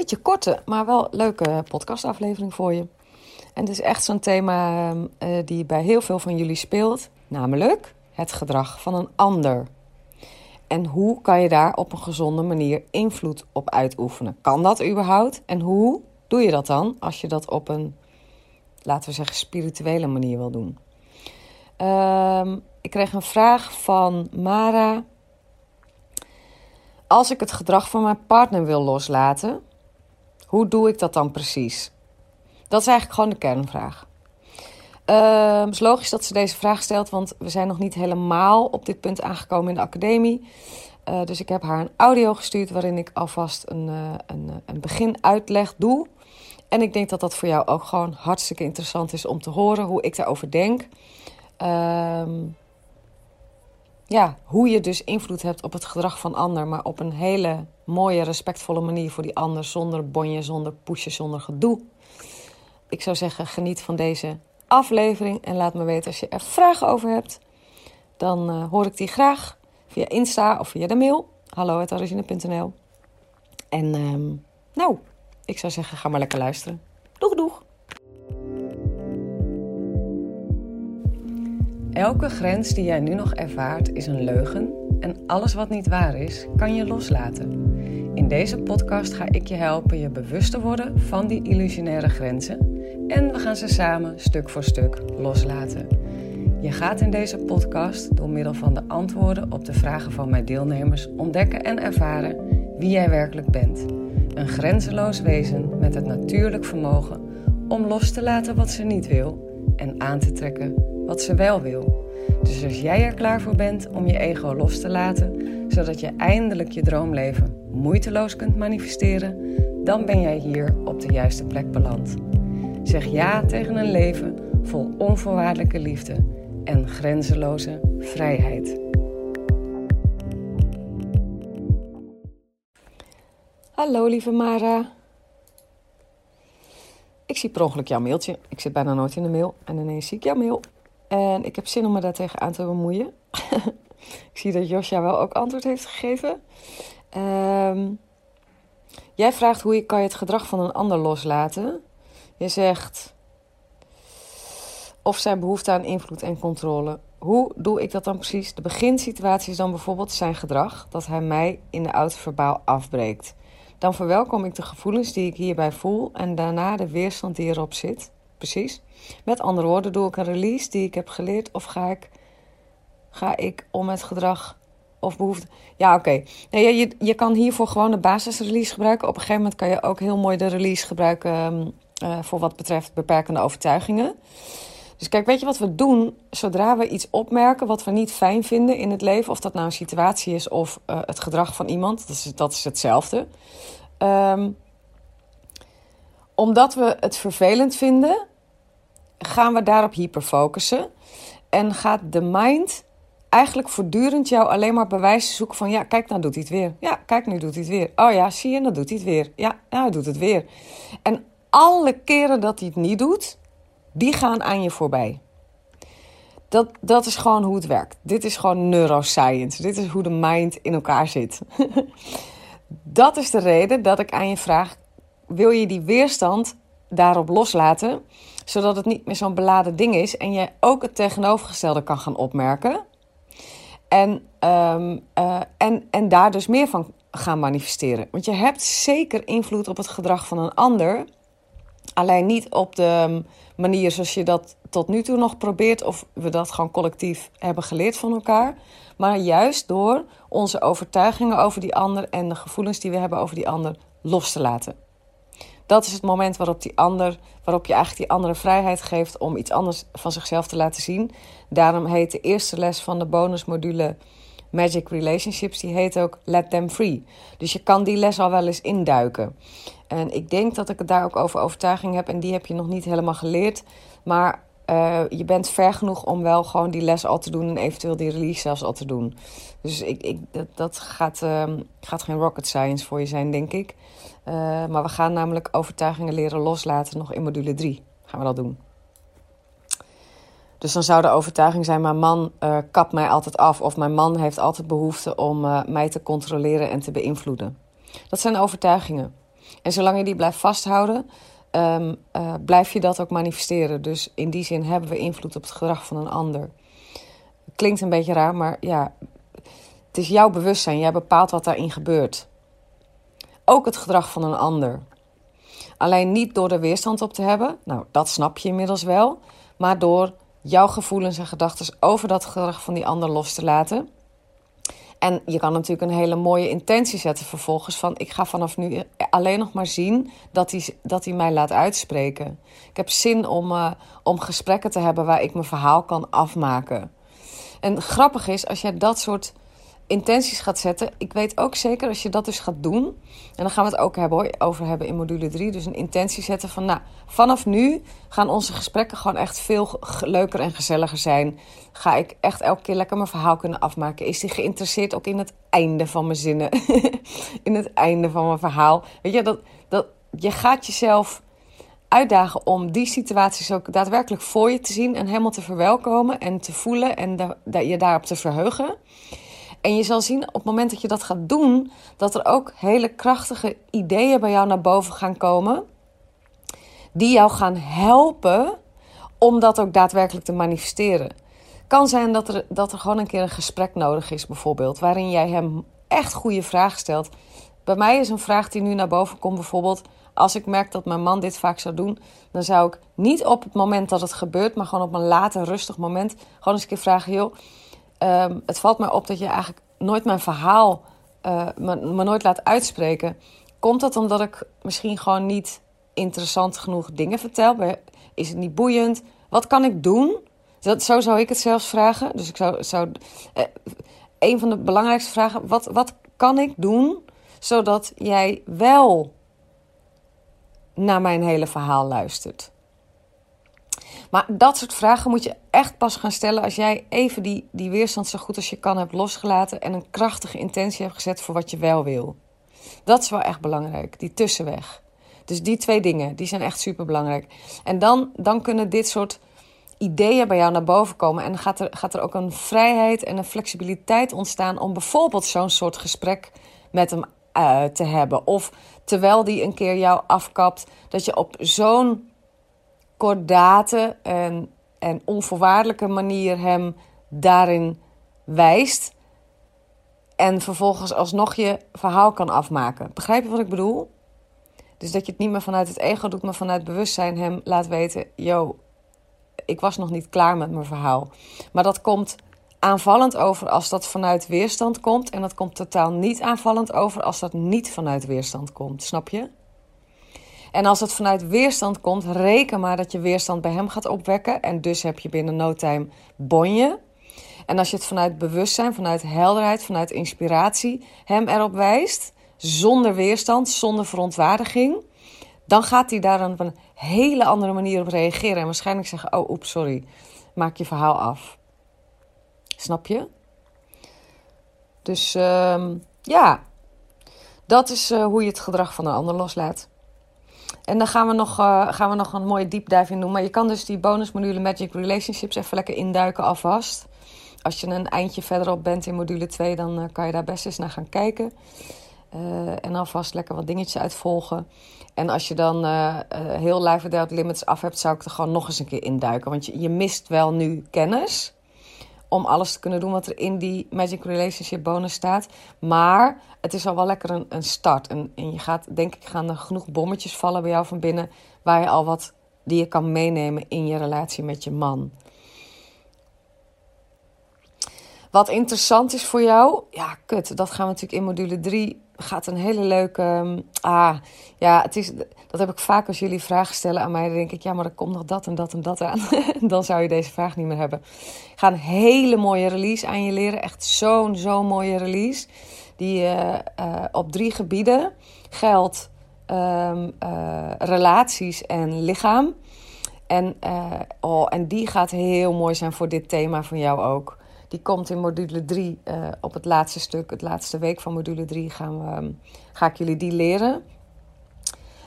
beetje korte, maar wel leuke podcastaflevering voor je. En het is echt zo'n thema uh, die bij heel veel van jullie speelt, namelijk het gedrag van een ander. En hoe kan je daar op een gezonde manier invloed op uitoefenen? Kan dat überhaupt? En hoe doe je dat dan als je dat op een, laten we zeggen, spirituele manier wil doen? Uh, ik kreeg een vraag van Mara. Als ik het gedrag van mijn partner wil loslaten, hoe doe ik dat dan precies? Dat is eigenlijk gewoon de kernvraag. Uh, het is logisch dat ze deze vraag stelt, want we zijn nog niet helemaal op dit punt aangekomen in de academie. Uh, dus ik heb haar een audio gestuurd waarin ik alvast een, uh, een, een beginuitleg doe. En ik denk dat dat voor jou ook gewoon hartstikke interessant is om te horen hoe ik daarover denk. Ehm, ja, hoe je dus invloed hebt op het gedrag van ander, maar op een hele mooie, respectvolle manier voor die ander, zonder bonje, zonder pushen, zonder gedoe. Ik zou zeggen, geniet van deze aflevering en laat me weten als je er vragen over hebt. Dan uh, hoor ik die graag via Insta of via de mail. hallo.origine.nl En um, nou, ik zou zeggen, ga maar lekker luisteren. Doeg, doeg! Elke grens die jij nu nog ervaart is een leugen en alles wat niet waar is, kan je loslaten. In deze podcast ga ik je helpen je bewust te worden van die illusionaire grenzen en we gaan ze samen stuk voor stuk loslaten. Je gaat in deze podcast door middel van de antwoorden op de vragen van mijn deelnemers ontdekken en ervaren wie jij werkelijk bent. Een grenzeloos wezen met het natuurlijk vermogen om los te laten wat ze niet wil en aan te trekken wat ze wel wil. Dus als jij er klaar voor bent om je ego los te laten, zodat je eindelijk je droomleven moeiteloos kunt manifesteren, dan ben jij hier op de juiste plek beland. Zeg ja tegen een leven vol onvoorwaardelijke liefde en grenzeloze vrijheid. Hallo lieve Mara. Ik zie per ongeluk jouw mailtje. Ik zit bijna nooit in de mail. En ineens zie ik jouw mail. En ik heb zin om me daar tegenaan te bemoeien. ik zie dat Josja wel ook antwoord heeft gegeven. Um, jij vraagt hoe je, kan je het gedrag van een ander loslaten. Je zegt of zijn behoefte aan invloed en controle. Hoe doe ik dat dan precies? De beginsituatie is dan bijvoorbeeld zijn gedrag, dat hij mij in de auto verbaal afbreekt. Dan verwelkom ik de gevoelens die ik hierbij voel en daarna de weerstand die erop zit. Precies. Met andere woorden, doe ik een release die ik heb geleerd of ga ik, ga ik om het gedrag of behoefte. Ja, oké. Nee, je, je kan hiervoor gewoon de basisrelease gebruiken. Op een gegeven moment kan je ook heel mooi de release gebruiken uh, voor wat betreft beperkende overtuigingen. Dus kijk, weet je wat we doen? Zodra we iets opmerken wat we niet fijn vinden in het leven, of dat nou een situatie is of uh, het gedrag van iemand, dat is, dat is hetzelfde. Um, omdat we het vervelend vinden, gaan we daarop hyperfocussen. En gaat de mind eigenlijk voortdurend jou alleen maar bewijzen zoeken van... ja, kijk, nou doet hij het weer. Ja, kijk, nu doet hij het weer. Oh ja, zie je, dan doet hij het weer. Ja, nou, doet het weer. En alle keren dat hij het niet doet, die gaan aan je voorbij. Dat, dat is gewoon hoe het werkt. Dit is gewoon neuroscience. Dit is hoe de mind in elkaar zit. dat is de reden dat ik aan je vraag: wil je die weerstand daarop loslaten, zodat het niet meer zo'n beladen ding is en je ook het tegenovergestelde kan gaan opmerken? En, um, uh, en, en daar dus meer van gaan manifesteren. Want je hebt zeker invloed op het gedrag van een ander Alleen niet op de manier zoals je dat tot nu toe nog probeert, of we dat gewoon collectief hebben geleerd van elkaar. Maar juist door onze overtuigingen over die ander en de gevoelens die we hebben over die ander los te laten. Dat is het moment waarop, die ander, waarop je eigenlijk die andere vrijheid geeft om iets anders van zichzelf te laten zien. Daarom heet de eerste les van de bonusmodule Magic Relationships, die heet ook Let Them Free. Dus je kan die les al wel eens induiken. En ik denk dat ik het daar ook over overtuiging heb en die heb je nog niet helemaal geleerd. Maar uh, je bent ver genoeg om wel gewoon die les al te doen en eventueel die release zelfs al te doen. Dus ik, ik, dat, dat gaat, uh, gaat geen rocket science voor je zijn, denk ik. Uh, maar we gaan namelijk overtuigingen leren loslaten nog in module 3. Gaan we dat doen. Dus dan zou de overtuiging zijn: mijn man uh, kapt mij altijd af. Of mijn man heeft altijd behoefte om mij te controleren en te beïnvloeden. Dat zijn overtuigingen. En zolang je die blijft vasthouden, um, uh, blijf je dat ook manifesteren. Dus in die zin hebben we invloed op het gedrag van een ander. Klinkt een beetje raar, maar ja, het is jouw bewustzijn. Jij bepaalt wat daarin gebeurt. Ook het gedrag van een ander. Alleen niet door er weerstand op te hebben, nou dat snap je inmiddels wel, maar door jouw gevoelens en gedachten over dat gedrag van die ander los te laten. En je kan natuurlijk een hele mooie intentie zetten vervolgens van ik ga vanaf nu alleen nog maar zien dat hij, dat hij mij laat uitspreken. Ik heb zin om, uh, om gesprekken te hebben waar ik mijn verhaal kan afmaken. En grappig is, als jij dat soort intenties gaat zetten. Ik weet ook zeker als je dat dus gaat doen. En dan gaan we het ook hebben, over hebben in module 3. Dus een intentie zetten van, nou, vanaf nu gaan onze gesprekken gewoon echt veel leuker en gezelliger zijn. Ga ik echt elke keer lekker mijn verhaal kunnen afmaken. Is die geïnteresseerd ook in het einde van mijn zinnen? in het einde van mijn verhaal. Weet je, dat, dat, je gaat jezelf uitdagen om die situaties ook daadwerkelijk voor je te zien en helemaal te verwelkomen en te voelen en de, je daarop te verheugen. En je zal zien op het moment dat je dat gaat doen, dat er ook hele krachtige ideeën bij jou naar boven gaan komen. Die jou gaan helpen om dat ook daadwerkelijk te manifesteren. Kan zijn dat er, dat er gewoon een keer een gesprek nodig is, bijvoorbeeld, waarin jij hem echt goede vragen stelt. Bij mij is een vraag die nu naar boven komt, bijvoorbeeld. Als ik merk dat mijn man dit vaak zou doen, dan zou ik niet op het moment dat het gebeurt, maar gewoon op een later rustig moment, gewoon eens een keer vragen: joh, um, het valt mij op dat je eigenlijk nooit mijn verhaal uh, me, nooit laat uitspreken. Komt dat omdat ik misschien gewoon niet interessant genoeg dingen vertel? Is het niet boeiend? Wat kan ik doen? Dat, zo zou ik het zelfs vragen. Dus ik zou, zou uh, een van de belangrijkste vragen: wat, wat kan ik doen zodat jij wel naar mijn hele verhaal luistert? Maar dat soort vragen moet je echt pas gaan stellen als jij even die, die weerstand zo goed als je kan hebt losgelaten en een krachtige intentie hebt gezet voor wat je wel wil. Dat is wel echt belangrijk, die tussenweg. Dus die twee dingen, die zijn echt super belangrijk. En dan, dan kunnen dit soort ideeën bij jou naar boven komen. En gaat er, gaat er ook een vrijheid en een flexibiliteit ontstaan om bijvoorbeeld zo'n soort gesprek met hem uh, te hebben. Of terwijl die een keer jou afkapt, dat je op zo'n kordate en, en onvoorwaardelijke manier hem daarin wijst. En vervolgens alsnog je verhaal kan afmaken. Begrijp je wat ik bedoel? Dus dat je het niet meer vanuit het ego doet, maar vanuit bewustzijn hem laat weten: yo, ik was nog niet klaar met mijn verhaal. Maar dat komt aanvallend over als dat vanuit weerstand komt. En dat komt totaal niet aanvallend over als dat niet vanuit weerstand komt. Snap je? En als het vanuit weerstand komt, reken maar dat je weerstand bij hem gaat opwekken. En dus heb je binnen no time bonje. En als je het vanuit bewustzijn, vanuit helderheid, vanuit inspiratie hem erop wijst, zonder weerstand, zonder verontwaardiging, dan gaat hij daar op een hele andere manier op reageren. En waarschijnlijk zeggen: Oh, oeps, sorry, maak je verhaal af. Snap je? Dus uh, ja, dat is uh, hoe je het gedrag van een ander loslaat. En dan gaan we, nog, uh, gaan we nog een mooie deep dive in doen. Maar je kan dus die bonusmodule Magic Relationships even lekker induiken alvast. Als je een eindje verderop bent in module 2, dan uh, kan je daar best eens naar gaan kijken. Uh, en alvast lekker wat dingetjes uitvolgen. En als je dan heel Life Without Limits af hebt, zou ik er gewoon nog eens een keer induiken. Want je, je mist wel nu kennis om alles te kunnen doen wat er in die Magic Relationship bonus staat. Maar het is al wel lekker een, een start. En, en je gaat, denk ik, gaan er genoeg bommetjes vallen bij jou van binnen. Waar je al wat die je kan meenemen in je relatie met je man. Wat interessant is voor jou, ja, kut, dat gaan we natuurlijk in module 3. Gaat een hele leuke. Ehm, ah, ja, het is, dat heb ik vaak als jullie vragen stellen aan mij. Dan denk ik, ja, maar er komt nog dat en dat en dat aan. dan zou je deze vraag niet meer hebben. Ik ga een hele mooie release aan je leren. Echt zo'n, zo'n mooie release. Die uh, uh, op drie gebieden geldt: um, uh, relaties en lichaam. En, oh, en die gaat heel mooi zijn voor dit thema van jou ook. Die komt in module 3 uh, eh, op het laatste stuk, het laatste week van module 3 gaan we, um, ga ik jullie die leren.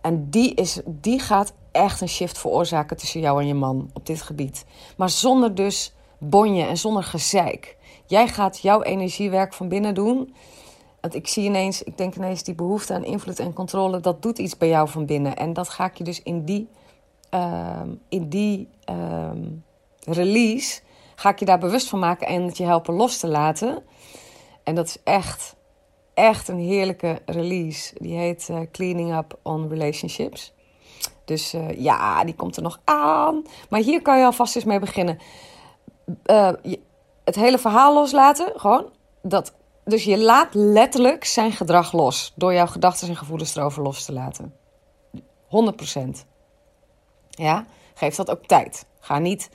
En die, is, die gaat echt een shift veroorzaken tussen jou en je man op dit gebied. Maar zonder dus bonje en zonder gezeik. Jij gaat jouw energiewerk van binnen doen. Want ik zie ineens, ik denk ineens die behoefte aan invloed en controle, dat doet iets bij jou van binnen. En dat ga ik je dus in die, uh, in die uh, release ga ik je daar bewust van maken en het je helpen los te laten. En dat is echt, echt een heerlijke release. Die heet uh, Cleaning Up on Relationships. Dus uh, ja, die komt er nog aan. Maar hier kan je alvast eens mee beginnen. Je, het hele verhaal loslaten, gewoon. Dat, dus je laat letterlijk zijn gedrag los. Door jouw gedachten en gevoelens erover los te laten. 100%. Ja, geef dat ook tijd. Ga niet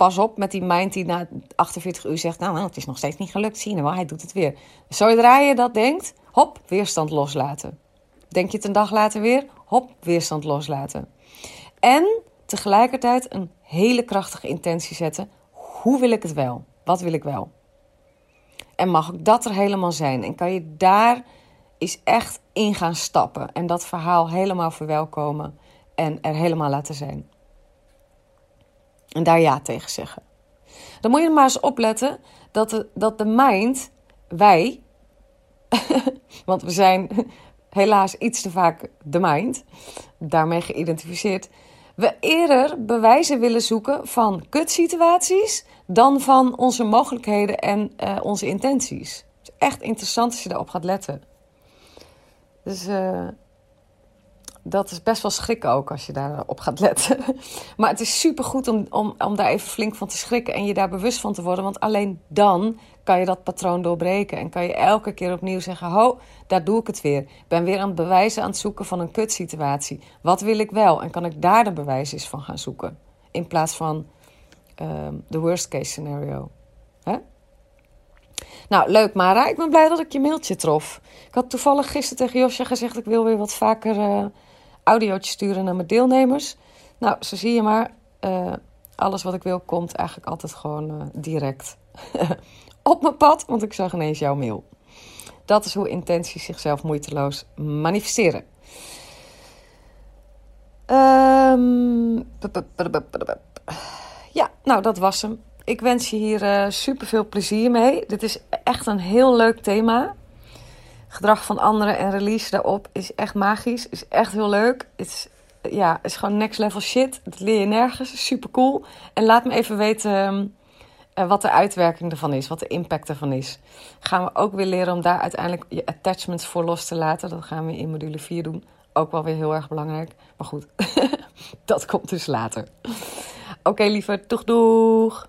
pas op met die mind die na 48 uur zegt: Nou, het is nog steeds niet gelukt. Zie je hij doet het weer. Zodra je dat denkt, hop, weerstand loslaten. Denk je het een dag later weer, hop, weerstand loslaten. En tegelijkertijd een hele krachtige intentie zetten. Hoe wil ik het wel? Wat wil ik wel? En mag ik dat er helemaal zijn? En kan je daar eens echt in gaan stappen en dat verhaal helemaal verwelkomen en er helemaal laten zijn? En daar ja tegen zeggen. Dan moet je maar eens opletten dat de, dat de mind, wij, want we zijn helaas iets te vaak de mind, daarmee geïdentificeerd, we eerder bewijzen willen zoeken van kutsituaties dan van onze mogelijkheden en uh, onze intenties. Het is echt interessant als je daarop gaat letten. Dus uh, dat is best wel schrikken ook als je daarop gaat letten. Maar het is supergoed om, om, om daar even flink van te schrikken en je daar bewust van te worden. Want alleen dan kan je dat patroon doorbreken. En kan je elke keer opnieuw zeggen: Ho, daar doe ik het weer. Ik ben weer aan het bewijzen aan het zoeken van een kutsituatie. Wat wil ik wel? En kan ik daar de bewijs van gaan zoeken? In plaats van um, de worst case scenario. Hè? Nou, leuk Mara. Ik ben blij dat ik je mailtje trof. Ik had toevallig gisteren tegen Josje gezegd... ik wil weer wat vaker uh, audiootjes sturen naar mijn deelnemers. Nou, zo zie je maar. Uh, alles wat ik wil komt eigenlijk altijd gewoon uh, direct op mijn pad. Want ik zag ineens jouw mail. Dat is hoe intenties zichzelf moeiteloos manifesteren. Um, ja, nou dat was hem ik wens je hier uh, eh, super veel plezier mee. Dit is echt een heel leuk thema. Gedrag van anderen en release daarop is echt magisch. Is echt heel leuk. Is, ja, is gewoon next level shit. Dat leer je nergens. Super cool. En laat me even weten uh, wat de uitwerking ervan is. Wat de impact ervan is. Gaan we ook weer leren om daar uiteindelijk je attachments voor los te laten. Dat gaan we in module 4 doen. Ook wel weer heel erg belangrijk. Maar goed, dat komt dus later. Oké, lieve, doeg doeg!